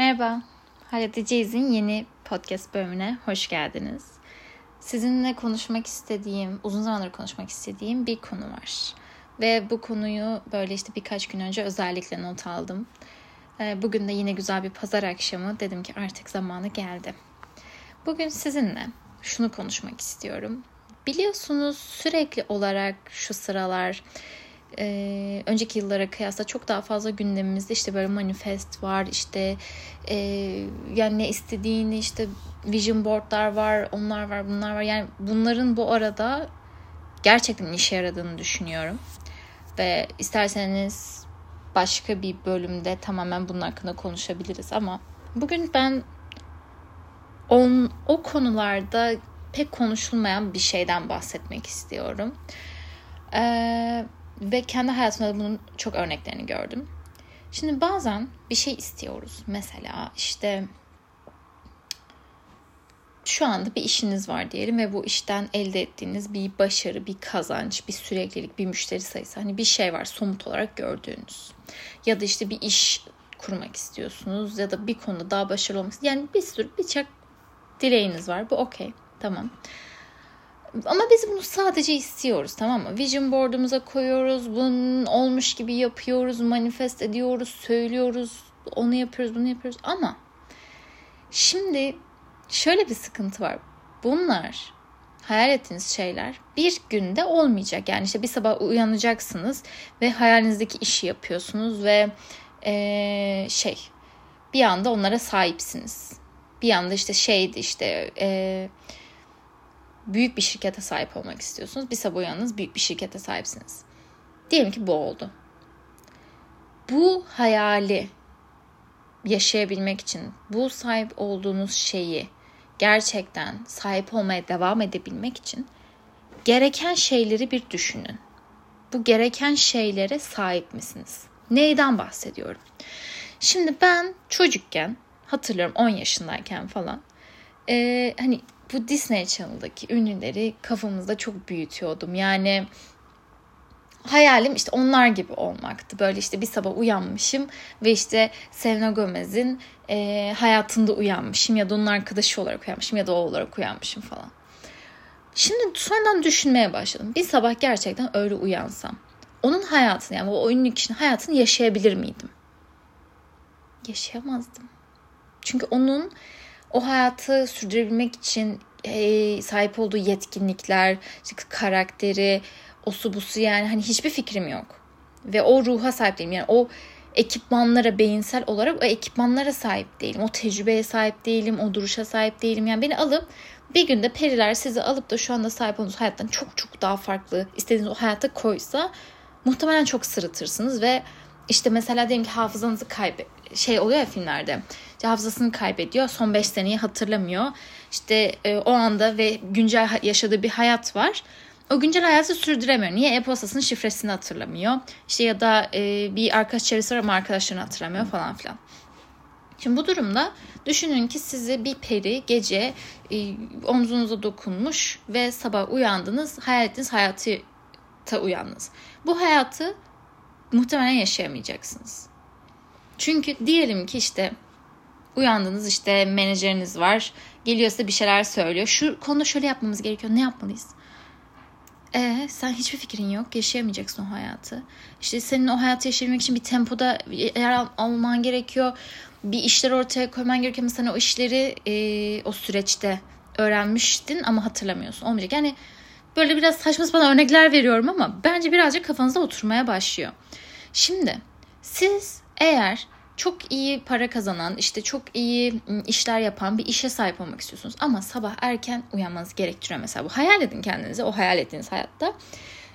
Merhaba, Halledeceğiz'in yeni podcast bölümüne hoş geldiniz. Sizinle konuşmak istediğim, uzun zamandır konuşmak istediğim bir konu var. Ve bu konuyu böyle işte birkaç gün önce özellikle not aldım. Ee, bugün de yine güzel bir pazar akşamı dedim ki artık zamanı geldi. Bugün sizinle şunu konuşmak istiyorum. Biliyorsunuz sürekli olarak şu sıralar e, önceki yıllara kıyasla çok daha fazla gündemimizde işte böyle manifest var işte e, yani ne istediğini işte vision boardlar var onlar var bunlar var yani bunların bu arada gerçekten işe yaradığını düşünüyorum ve isterseniz başka bir bölümde tamamen bunun hakkında konuşabiliriz ama bugün ben on, o konularda pek konuşulmayan bir şeyden bahsetmek istiyorum. Ee, ve kendi hayatımda bunun çok örneklerini gördüm. Şimdi bazen bir şey istiyoruz. Mesela işte şu anda bir işiniz var diyelim ve bu işten elde ettiğiniz bir başarı, bir kazanç, bir süreklilik, bir müşteri sayısı hani bir şey var somut olarak gördüğünüz. Ya da işte bir iş kurmak istiyorsunuz ya da bir konuda daha başarılı olmak Yani bir sürü birçok dileğiniz var. Bu okey. Tamam. Ama biz bunu sadece istiyoruz tamam mı? Vision board'umuza koyuyoruz. Bunun olmuş gibi yapıyoruz. Manifest ediyoruz. Söylüyoruz. Onu yapıyoruz. Bunu yapıyoruz. Ama şimdi şöyle bir sıkıntı var. Bunlar hayal ettiğiniz şeyler bir günde olmayacak. Yani işte bir sabah uyanacaksınız ve hayalinizdeki işi yapıyorsunuz ve ee, şey bir anda onlara sahipsiniz. Bir anda işte şeydi işte ee, büyük bir şirkete sahip olmak istiyorsunuz. Bir sabah uyanınız büyük bir şirkete sahipsiniz. Diyelim ki bu oldu. Bu hayali yaşayabilmek için bu sahip olduğunuz şeyi gerçekten sahip olmaya devam edebilmek için gereken şeyleri bir düşünün. Bu gereken şeylere sahip misiniz? Neyden bahsediyorum? Şimdi ben çocukken hatırlıyorum 10 yaşındayken falan e, hani bu Disney Channel'daki ünlüleri kafamızda çok büyütüyordum. Yani hayalim işte onlar gibi olmaktı. Böyle işte bir sabah uyanmışım ve işte Selena Gomez'in e, hayatında uyanmışım ya da onun arkadaşı olarak uyanmışım ya da o olarak uyanmışım falan. Şimdi sonradan düşünmeye başladım. Bir sabah gerçekten öyle uyansam. Onun hayatını yani o ünlü kişinin hayatını yaşayabilir miydim? Yaşayamazdım. Çünkü onun o hayatı sürdürebilmek için e, sahip olduğu yetkinlikler, işte karakteri, osu busu yani hani hiçbir fikrim yok. Ve o ruha sahip değilim. Yani o ekipmanlara beyinsel olarak o ekipmanlara sahip değilim. O tecrübeye sahip değilim. O duruşa sahip değilim. Yani beni alıp bir günde periler sizi alıp da şu anda sahip olduğunuz hayattan çok çok daha farklı istediğiniz o hayata koysa muhtemelen çok sırıtırsınız ve işte mesela diyelim ki hafızanızı kaybe şey oluyor ya filmlerde. İşte hafızasını kaybediyor. Son 5 seneyi hatırlamıyor. İşte e, o anda ve güncel yaşadığı bir hayat var. O güncel hayatı sürdüremiyor. Niye? E-postasının şifresini hatırlamıyor. İşte ya da e, bir arkadaş çevresi var ama arkadaşlarını hatırlamıyor falan filan. Şimdi bu durumda düşünün ki sizi bir peri gece e, omzunuza dokunmuş ve sabah uyandınız, hayal ettiğiniz hayatı uyandınız. Bu hayatı muhtemelen yaşayamayacaksınız. Çünkü diyelim ki işte uyandınız işte menajeriniz var. Geliyor size bir şeyler söylüyor. Şu konuda şöyle yapmamız gerekiyor. Ne yapmalıyız? Ee, sen hiçbir fikrin yok. Yaşayamayacaksın o hayatı. İşte senin o hayatı yaşayabilmek için bir tempoda yer al- alman gerekiyor. Bir işler ortaya koyman gerekiyor. Mesela o işleri e, o süreçte öğrenmiştin ama hatırlamıyorsun. Olmayacak. Yani böyle biraz saçma sapan örnekler veriyorum ama bence birazcık kafanızda oturmaya başlıyor. Şimdi siz eğer çok iyi para kazanan, işte çok iyi ıı, işler yapan bir işe sahip olmak istiyorsunuz. Ama sabah erken uyanmanız gerektiriyor mesela. Bu hayal edin kendinize o hayal ettiğiniz hayatta.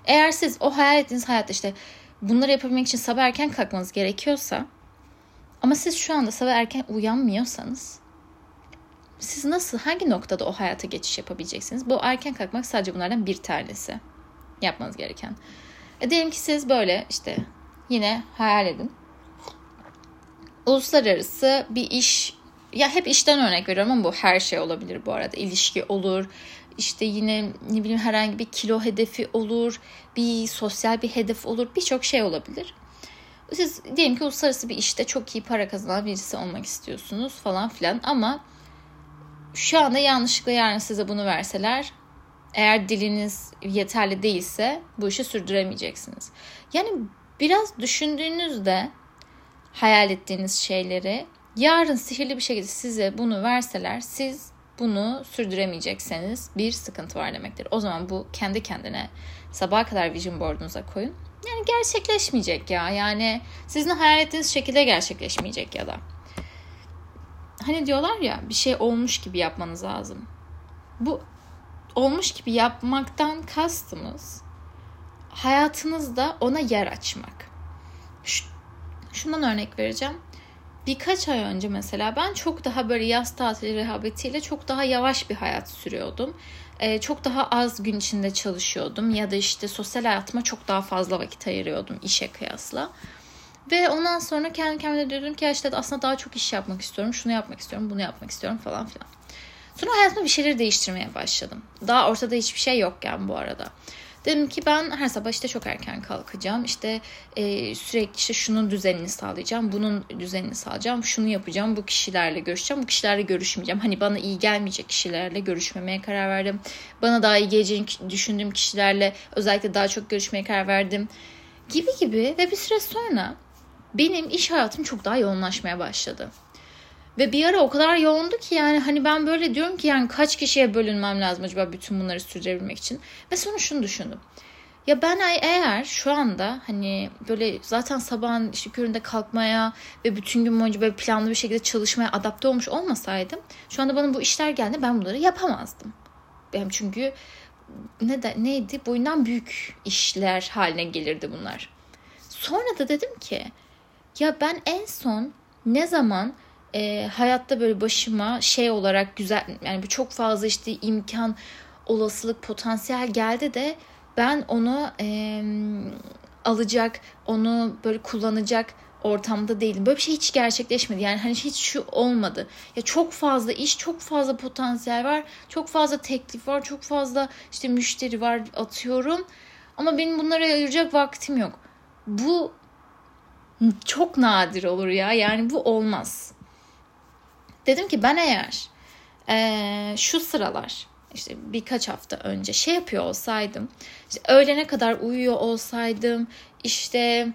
Eğer siz o hayal ettiğiniz hayatta işte bunları yapabilmek için sabah erken kalkmanız gerekiyorsa ama siz şu anda sabah erken uyanmıyorsanız siz nasıl, hangi noktada o hayata geçiş yapabileceksiniz? Bu erken kalkmak sadece bunlardan bir tanesi yapmanız gereken. E diyelim ki siz böyle işte yine hayal edin uluslararası bir iş ya hep işten örnek veriyorum ama bu her şey olabilir bu arada. İlişki olur, işte yine ne bileyim herhangi bir kilo hedefi olur, bir sosyal bir hedef olur, birçok şey olabilir. Siz diyelim ki uluslararası bir işte çok iyi para kazanan birisi olmak istiyorsunuz falan filan ama şu anda yanlışlıkla yarın size bunu verseler eğer diliniz yeterli değilse bu işi sürdüremeyeceksiniz. Yani biraz düşündüğünüzde hayal ettiğiniz şeyleri yarın sihirli bir şekilde size bunu verseler siz bunu sürdüremeyecekseniz bir sıkıntı var demektir. O zaman bu kendi kendine sabaha kadar vision board'unuza koyun. Yani gerçekleşmeyecek ya. Yani sizin hayal ettiğiniz şekilde gerçekleşmeyecek ya da. Hani diyorlar ya bir şey olmuş gibi yapmanız lazım. Bu olmuş gibi yapmaktan kastımız hayatınızda ona yer açmak. Şundan örnek vereceğim. Birkaç ay önce mesela ben çok daha böyle yaz tatili rehabetiyle çok daha yavaş bir hayat sürüyordum. Ee, çok daha az gün içinde çalışıyordum ya da işte sosyal hayatıma çok daha fazla vakit ayırıyordum işe kıyasla. Ve ondan sonra kendi kendime diyordum ki işte aslında daha çok iş yapmak istiyorum, şunu yapmak istiyorum, bunu yapmak istiyorum falan filan. Sonra hayatımda bir şeyleri değiştirmeye başladım. Daha ortada hiçbir şey yokken bu arada. Dedim ki ben her sabah işte çok erken kalkacağım. İşte e, sürekli işte şunun düzenini sağlayacağım. Bunun düzenini sağlayacağım. Şunu yapacağım. Bu kişilerle görüşeceğim. Bu kişilerle görüşmeyeceğim. Hani bana iyi gelmeyecek kişilerle görüşmemeye karar verdim. Bana daha iyi geleceğini düşündüğüm kişilerle özellikle daha çok görüşmeye karar verdim. Gibi gibi ve bir süre sonra benim iş hayatım çok daha yoğunlaşmaya başladı. Ve bir ara o kadar yoğundu ki yani hani ben böyle diyorum ki yani kaç kişiye bölünmem lazım acaba bütün bunları sürdürebilmek için. Ve sonra şunu düşündüm. Ya ben eğer şu anda hani böyle zaten sabahın işte köründe kalkmaya ve bütün gün boyunca böyle planlı bir şekilde çalışmaya adapte olmuş olmasaydım şu anda bana bu işler geldi ben bunları yapamazdım. Benim çünkü ne de, neydi boyundan büyük işler haline gelirdi bunlar. Sonra da dedim ki ya ben en son ne zaman e, hayatta böyle başıma şey olarak güzel yani bir çok fazla işte imkan olasılık potansiyel geldi de ben onu e, alacak onu böyle kullanacak ortamda değilim. Böyle bir şey hiç gerçekleşmedi. Yani hani hiç şu olmadı. Ya çok fazla iş, çok fazla potansiyel var. Çok fazla teklif var. Çok fazla işte müşteri var atıyorum. Ama benim bunlara ayıracak vaktim yok. Bu çok nadir olur ya. Yani bu olmaz. Dedim ki ben eğer e, şu sıralar işte birkaç hafta önce şey yapıyor olsaydım, işte öğlene kadar uyuyor olsaydım, işte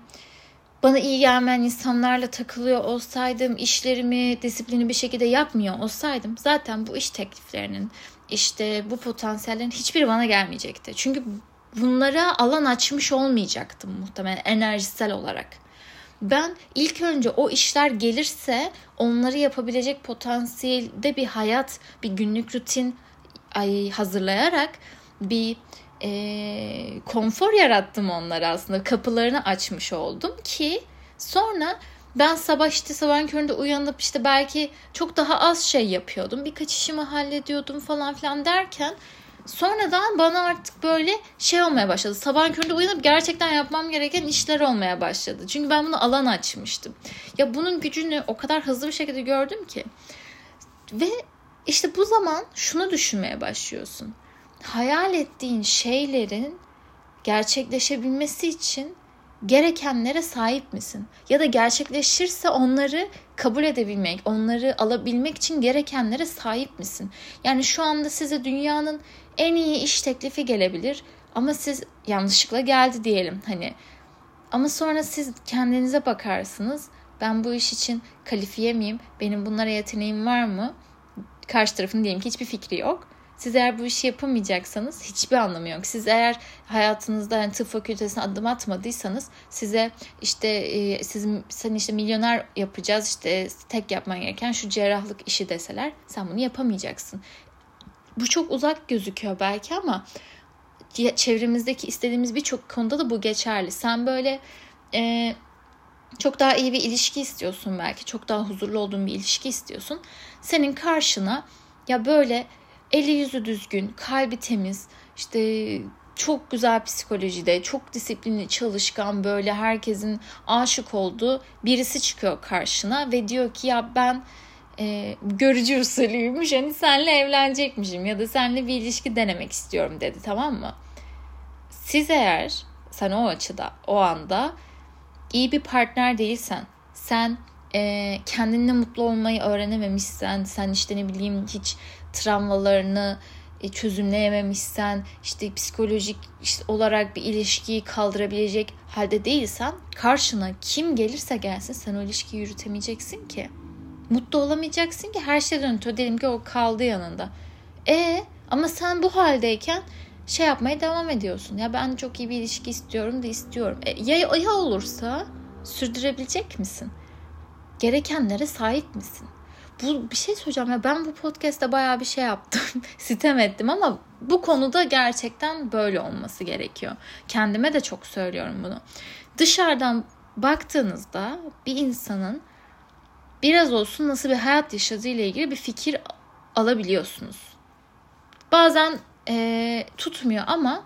bana iyi gelmeyen insanlarla takılıyor olsaydım, işlerimi disiplini bir şekilde yapmıyor olsaydım zaten bu iş tekliflerinin, işte bu potansiyellerin hiçbiri bana gelmeyecekti. Çünkü bunlara alan açmış olmayacaktım muhtemelen enerjisel olarak ben ilk önce o işler gelirse onları yapabilecek potansiyelde bir hayat, bir günlük rutin ay, hazırlayarak bir e, konfor yarattım onlara aslında. Kapılarını açmış oldum ki sonra ben sabah işte sabahın köründe uyanıp işte belki çok daha az şey yapıyordum. Birkaç işimi hallediyordum falan filan derken Sonradan bana artık böyle şey olmaya başladı. Sabah köründe uyanıp gerçekten yapmam gereken işler olmaya başladı. Çünkü ben bunu alan açmıştım. Ya bunun gücünü o kadar hızlı bir şekilde gördüm ki. Ve işte bu zaman şunu düşünmeye başlıyorsun. Hayal ettiğin şeylerin gerçekleşebilmesi için gerekenlere sahip misin? Ya da gerçekleşirse onları kabul edebilmek, onları alabilmek için gerekenlere sahip misin? Yani şu anda size dünyanın en iyi iş teklifi gelebilir ama siz yanlışlıkla geldi diyelim hani. Ama sonra siz kendinize bakarsınız. Ben bu iş için kalifiye miyim? Benim bunlara yeteneğim var mı? Karşı tarafın diyelim ki hiçbir fikri yok siz eğer bu işi yapamayacaksanız hiçbir anlamı yok. Siz eğer hayatınızda yani tıp fakültesine adım atmadıysanız size işte e, siz seni işte milyoner yapacağız işte tek yapman gereken şu cerrahlık işi deseler sen bunu yapamayacaksın. Bu çok uzak gözüküyor belki ama çevremizdeki istediğimiz birçok konuda da bu geçerli. Sen böyle e, çok daha iyi bir ilişki istiyorsun belki. Çok daha huzurlu olduğun bir ilişki istiyorsun. Senin karşına ya böyle eli yüzü düzgün, kalbi temiz, işte çok güzel psikolojide, çok disiplinli, çalışkan böyle herkesin aşık olduğu birisi çıkıyor karşına ve diyor ki ya ben e, görücü usulüymüş hani senle evlenecekmişim ya da senle bir ilişki denemek istiyorum dedi tamam mı? Siz eğer sen o açıda o anda iyi bir partner değilsen, sen e, kendinle mutlu olmayı öğrenememişsen, sen işte ne bileyim hiç travmalarını e, çözümleyememişsen, işte psikolojik olarak bir ilişkiyi kaldırabilecek halde değilsen, karşına kim gelirse gelsin sen o ilişkiyi yürütemeyeceksin ki. Mutlu olamayacaksın ki her şeyden öte diyelim ki o kaldı yanında. E ama sen bu haldeyken şey yapmaya devam ediyorsun. Ya ben çok iyi bir ilişki istiyorum da istiyorum. E, ya, ya olursa sürdürebilecek misin? Gerekenlere sahip misin? Bu bir şey söyleyeceğim ya ben bu podcast'te bayağı bir şey yaptım. Sitem ettim ama bu konuda gerçekten böyle olması gerekiyor. Kendime de çok söylüyorum bunu. Dışarıdan baktığınızda bir insanın biraz olsun nasıl bir hayat yaşadığı ile ilgili bir fikir alabiliyorsunuz. Bazen e, tutmuyor ama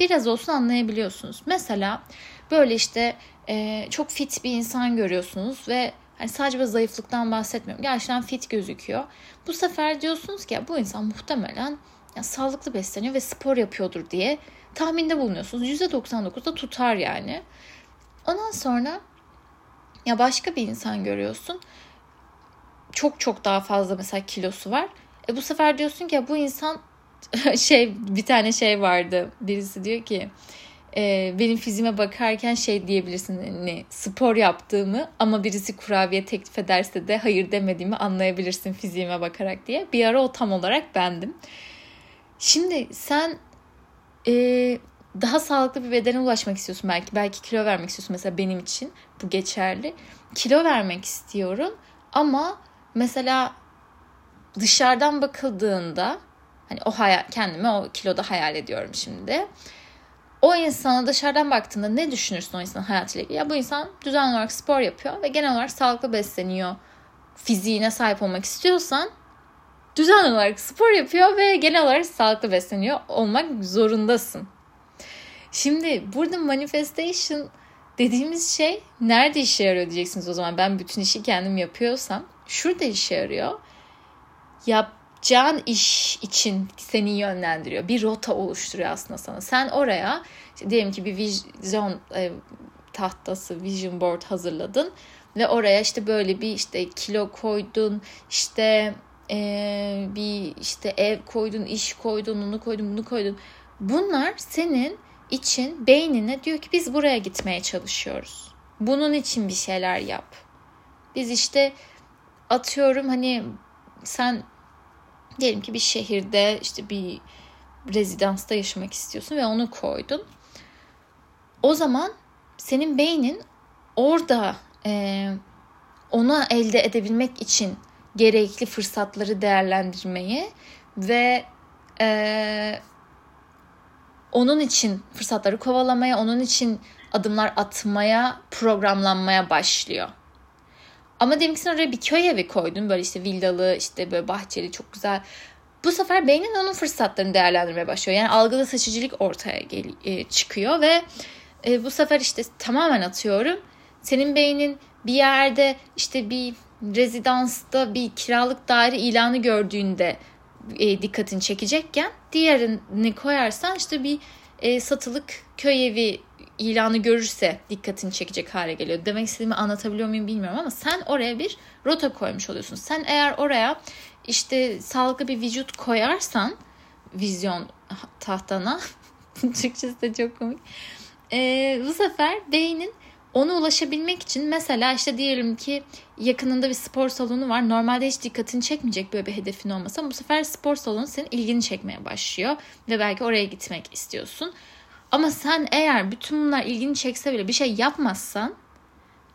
biraz olsun anlayabiliyorsunuz. Mesela böyle işte e, çok fit bir insan görüyorsunuz ve hani sadece bir zayıflıktan bahsetmiyorum. Gerçekten fit gözüküyor. Bu sefer diyorsunuz ki ya bu insan muhtemelen ya, sağlıklı besleniyor ve spor yapıyordur diye tahminde bulunuyorsunuz. %99'da tutar yani. Ondan sonra ya başka bir insan görüyorsun. Çok çok daha fazla mesela kilosu var. E bu sefer diyorsun ki ya bu insan şey bir tane şey vardı. Birisi diyor ki e, benim fizime bakarken şey diyebilirsin hani spor yaptığımı ama birisi kurabiye teklif ederse de hayır demediğimi anlayabilirsin fiziğime bakarak diye. Bir ara o tam olarak bendim. Şimdi sen e, daha sağlıklı bir bedene ulaşmak istiyorsun belki. Belki kilo vermek istiyorsun mesela benim için bu geçerli. Kilo vermek istiyorum ama mesela dışarıdan bakıldığında Hani o hayal, kendimi o kiloda hayal ediyorum şimdi. O insana dışarıdan baktığında ne düşünürsün o insanın hayatıyla ilgili? Ya bu insan düzenli olarak spor yapıyor ve genel olarak sağlıklı besleniyor. Fiziğine sahip olmak istiyorsan düzenli olarak spor yapıyor ve genel olarak sağlıklı besleniyor olmak zorundasın. Şimdi burada manifestation dediğimiz şey nerede işe yarıyor diyeceksiniz o zaman. Ben bütün işi kendim yapıyorsam şurada işe yarıyor. Yap yapacağın iş için seni yönlendiriyor. Bir rota oluşturuyor aslında sana. Sen oraya işte diyelim ki bir vizyon e, tahtası, vision board hazırladın ve oraya işte böyle bir işte kilo koydun, işte e, bir işte ev koydun, iş koydun, onu koydun, bunu koydun. Bunlar senin için beynine diyor ki biz buraya gitmeye çalışıyoruz. Bunun için bir şeyler yap. Biz işte atıyorum hani sen Diyelim ki bir şehirde işte bir rezidansta yaşamak istiyorsun ve onu koydun. O zaman senin beynin orada e, onu elde edebilmek için gerekli fırsatları değerlendirmeyi ve e, onun için fırsatları kovalamaya, onun için adımlar atmaya, programlanmaya başlıyor. Ama diyelim ki oraya bir köy evi koydun. Böyle işte villalı, işte böyle bahçeli, çok güzel. Bu sefer beynin onun fırsatlarını değerlendirmeye başlıyor. Yani algıda seçicilik ortaya gel- e, çıkıyor ve e, bu sefer işte tamamen atıyorum. Senin beynin bir yerde işte bir rezidansta bir kiralık daire ilanı gördüğünde e, dikkatini çekecekken diğerini koyarsan işte bir e, satılık köy evi ilanı görürse dikkatini çekecek hale geliyor. Demek istediğimi anlatabiliyor muyum bilmiyorum ama sen oraya bir rota koymuş oluyorsun. Sen eğer oraya işte sağlıklı bir vücut koyarsan vizyon tahtana Türkçesi de çok komik. Ee, bu sefer beynin ona ulaşabilmek için mesela işte diyelim ki yakınında bir spor salonu var. Normalde hiç dikkatini çekmeyecek böyle bir hedefin olmasa bu sefer spor salonu senin ilgini çekmeye başlıyor ve belki oraya gitmek istiyorsun. Ama sen eğer bütün bunlar ilgini çekse bile bir şey yapmazsan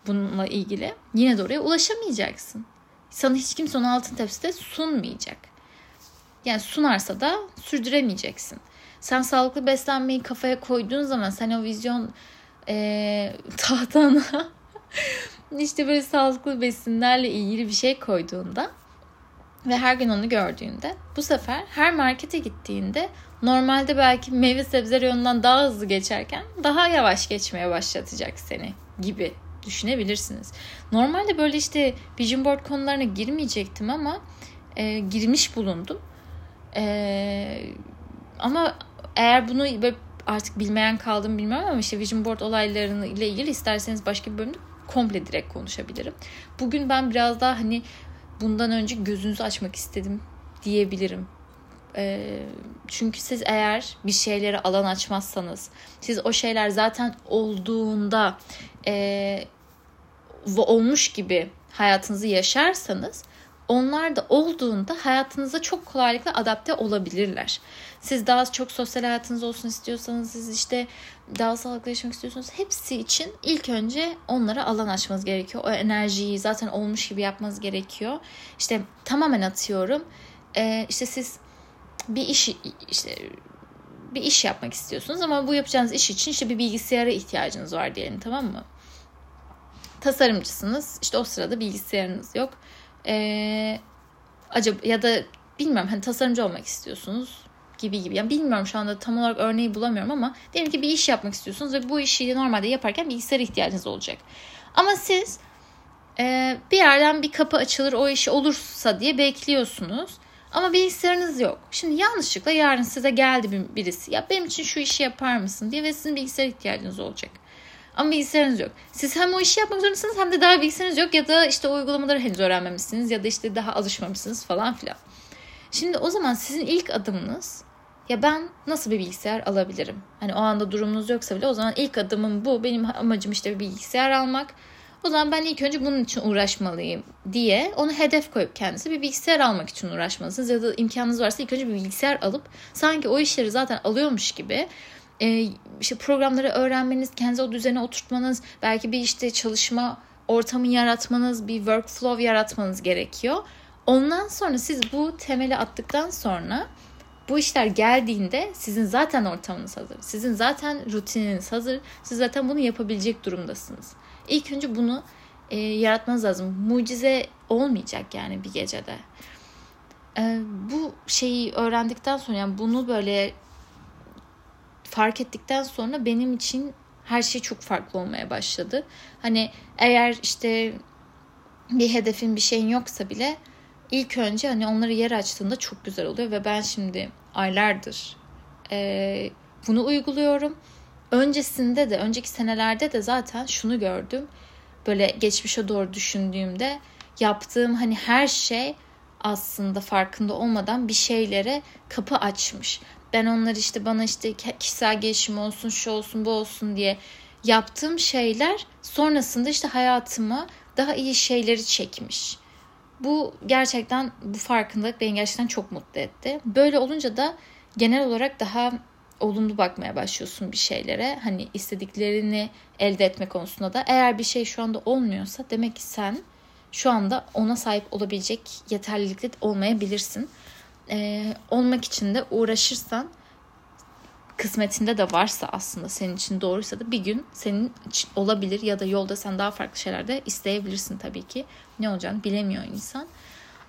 bununla ilgili yine de oraya ulaşamayacaksın. Sana hiç kimse onu altın tepside sunmayacak. Yani sunarsa da sürdüremeyeceksin. Sen sağlıklı beslenmeyi kafaya koyduğun zaman sen o vizyon e, tahtana işte böyle sağlıklı besinlerle ilgili bir şey koyduğunda ve her gün onu gördüğünde bu sefer her markete gittiğinde normalde belki meyve sebze reyonundan daha hızlı geçerken daha yavaş geçmeye başlatacak seni gibi düşünebilirsiniz. Normalde böyle işte vision board konularına girmeyecektim ama e, girmiş bulundum. E, ama eğer bunu böyle artık bilmeyen kaldım bilmiyorum ama işte vision board olaylarını ile ilgili isterseniz başka bir bölümde komple direkt konuşabilirim. Bugün ben biraz daha hani bundan önce gözünüzü açmak istedim diyebilirim. E, çünkü siz eğer bir şeylere alan açmazsanız, siz o şeyler zaten olduğunda e, olmuş gibi hayatınızı yaşarsanız onlar da olduğunda hayatınıza çok kolaylıkla adapte olabilirler. Siz daha çok sosyal hayatınız olsun istiyorsanız, siz işte daha sağlıklı yaşamak istiyorsanız hepsi için ilk önce onlara alan açmanız gerekiyor. O enerjiyi zaten olmuş gibi yapmanız gerekiyor. İşte tamamen atıyorum. Ee, işte siz bir iş işte bir iş yapmak istiyorsunuz ama bu yapacağınız iş için işte bir bilgisayara ihtiyacınız var diyelim tamam mı? Tasarımcısınız. İşte o sırada bilgisayarınız yok. Ee, acaba ya da bilmiyorum hani tasarımcı olmak istiyorsunuz gibi gibi. Yani bilmiyorum şu anda tam olarak örneği bulamıyorum ama diyelim ki bir iş yapmak istiyorsunuz ve bu işi normalde yaparken bilgisayar ihtiyacınız olacak. Ama siz e, bir yerden bir kapı açılır o iş olursa diye bekliyorsunuz. Ama bilgisayarınız yok. Şimdi yanlışlıkla yarın size geldi birisi. Ya benim için şu işi yapar mısın diye ve sizin bilgisayar ihtiyacınız olacak. Ama bilgisayarınız yok. Siz hem o işi yapmak zorundasınız hem de daha bilgisayarınız yok ya da işte uygulamaları henüz öğrenmemişsiniz ya da işte daha alışmamışsınız falan filan. Şimdi o zaman sizin ilk adımınız ya ben nasıl bir bilgisayar alabilirim? Hani o anda durumunuz yoksa bile o zaman ilk adımım bu. Benim amacım işte bir bilgisayar almak. O zaman ben ilk önce bunun için uğraşmalıyım diye onu hedef koyup kendisi bir bilgisayar almak için uğraşmalısınız. Ya da imkanınız varsa ilk önce bir bilgisayar alıp sanki o işleri zaten alıyormuş gibi e, işte programları öğrenmeniz, kendinize o düzene oturtmanız, belki bir işte çalışma ortamı yaratmanız, bir workflow yaratmanız gerekiyor. Ondan sonra siz bu temeli attıktan sonra bu işler geldiğinde sizin zaten ortamınız hazır. Sizin zaten rutininiz hazır. Siz zaten bunu yapabilecek durumdasınız. İlk önce bunu e, yaratmanız lazım. Mucize olmayacak yani bir gecede. E, bu şeyi öğrendikten sonra yani bunu böyle fark ettikten sonra benim için her şey çok farklı olmaya başladı. Hani eğer işte bir hedefin bir şeyin yoksa bile ilk önce hani onları yer açtığında çok güzel oluyor ve ben şimdi aylardır e, bunu uyguluyorum. Öncesinde de önceki senelerde de zaten şunu gördüm. Böyle geçmişe doğru düşündüğümde yaptığım hani her şey aslında farkında olmadan bir şeylere kapı açmış. Ben onları işte bana işte kişisel gelişim olsun, şu olsun, bu olsun diye yaptığım şeyler sonrasında işte hayatıma daha iyi şeyleri çekmiş. Bu gerçekten bu farkındalık beni gerçekten çok mutlu etti. Böyle olunca da genel olarak daha olumlu bakmaya başlıyorsun bir şeylere. Hani istediklerini elde etme konusunda da eğer bir şey şu anda olmuyorsa demek ki sen şu anda ona sahip olabilecek yeterlilikte olmayabilirsin. Ee, olmak için de uğraşırsan kısmetinde de varsa aslında senin için doğruysa da bir gün senin olabilir ya da yolda sen daha farklı şeyler de isteyebilirsin tabii ki. Ne olacağını bilemiyor insan.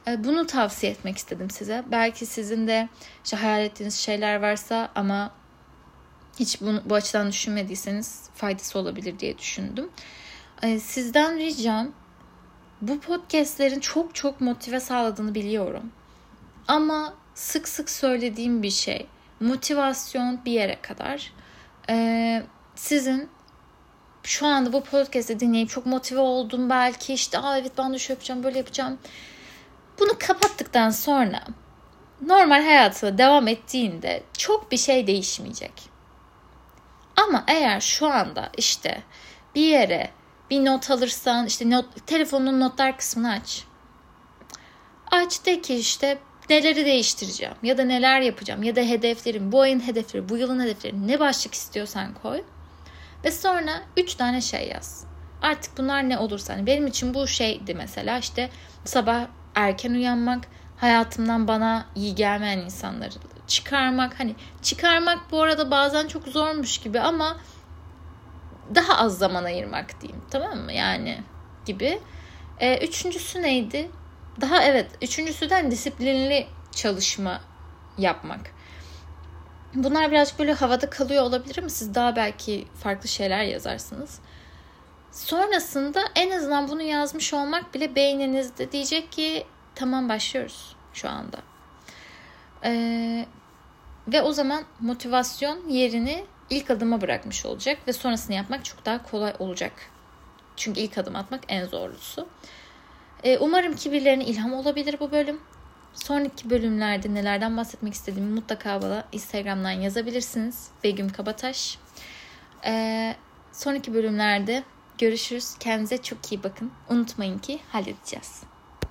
Ee, bunu tavsiye etmek istedim size. Belki sizin de işte hayal ettiğiniz şeyler varsa ama hiç bunu, bu açıdan düşünmediyseniz faydası olabilir diye düşündüm. Ee, sizden ricam bu podcastlerin çok çok motive sağladığını biliyorum. Ama sık sık söylediğim bir şey. Motivasyon bir yere kadar. Ee, sizin şu anda bu podcast'i dinleyip çok motive oldum belki işte Aa, evet ben de şu yapacağım böyle yapacağım. Bunu kapattıktan sonra normal hayatına devam ettiğinde çok bir şey değişmeyecek. Ama eğer şu anda işte bir yere bir not alırsan işte not, telefonun notlar kısmını aç. Aç de ki işte neleri değiştireceğim ya da neler yapacağım ya da hedeflerim, bu ayın hedefleri, bu yılın hedefleri ne başlık istiyorsan koy. Ve sonra 3 tane şey yaz. Artık bunlar ne olursa hani benim için bu şeydi mesela işte sabah erken uyanmak, hayatımdan bana iyi gelmeyen insanları çıkarmak. Hani çıkarmak bu arada bazen çok zormuş gibi ama daha az zaman ayırmak diyeyim. Tamam mı? Yani gibi. Ee, üçüncüsü neydi? Daha evet. Üçüncüsü disiplinli çalışma yapmak. Bunlar birazcık böyle havada kalıyor olabilir ama siz daha belki farklı şeyler yazarsınız. Sonrasında en azından bunu yazmış olmak bile beyninizde diyecek ki tamam başlıyoruz şu anda. Ee, ve o zaman motivasyon yerini ilk adıma bırakmış olacak ve sonrasını yapmak çok daha kolay olacak. Çünkü ilk adım atmak en zorlusu. E, umarım ki birilerine ilham olabilir bu bölüm. Sonraki bölümlerde nelerden bahsetmek istediğimi mutlaka bana Instagram'dan yazabilirsiniz. Begüm Kabataş. E, sonraki bölümlerde görüşürüz. Kendinize çok iyi bakın. Unutmayın ki halledeceğiz.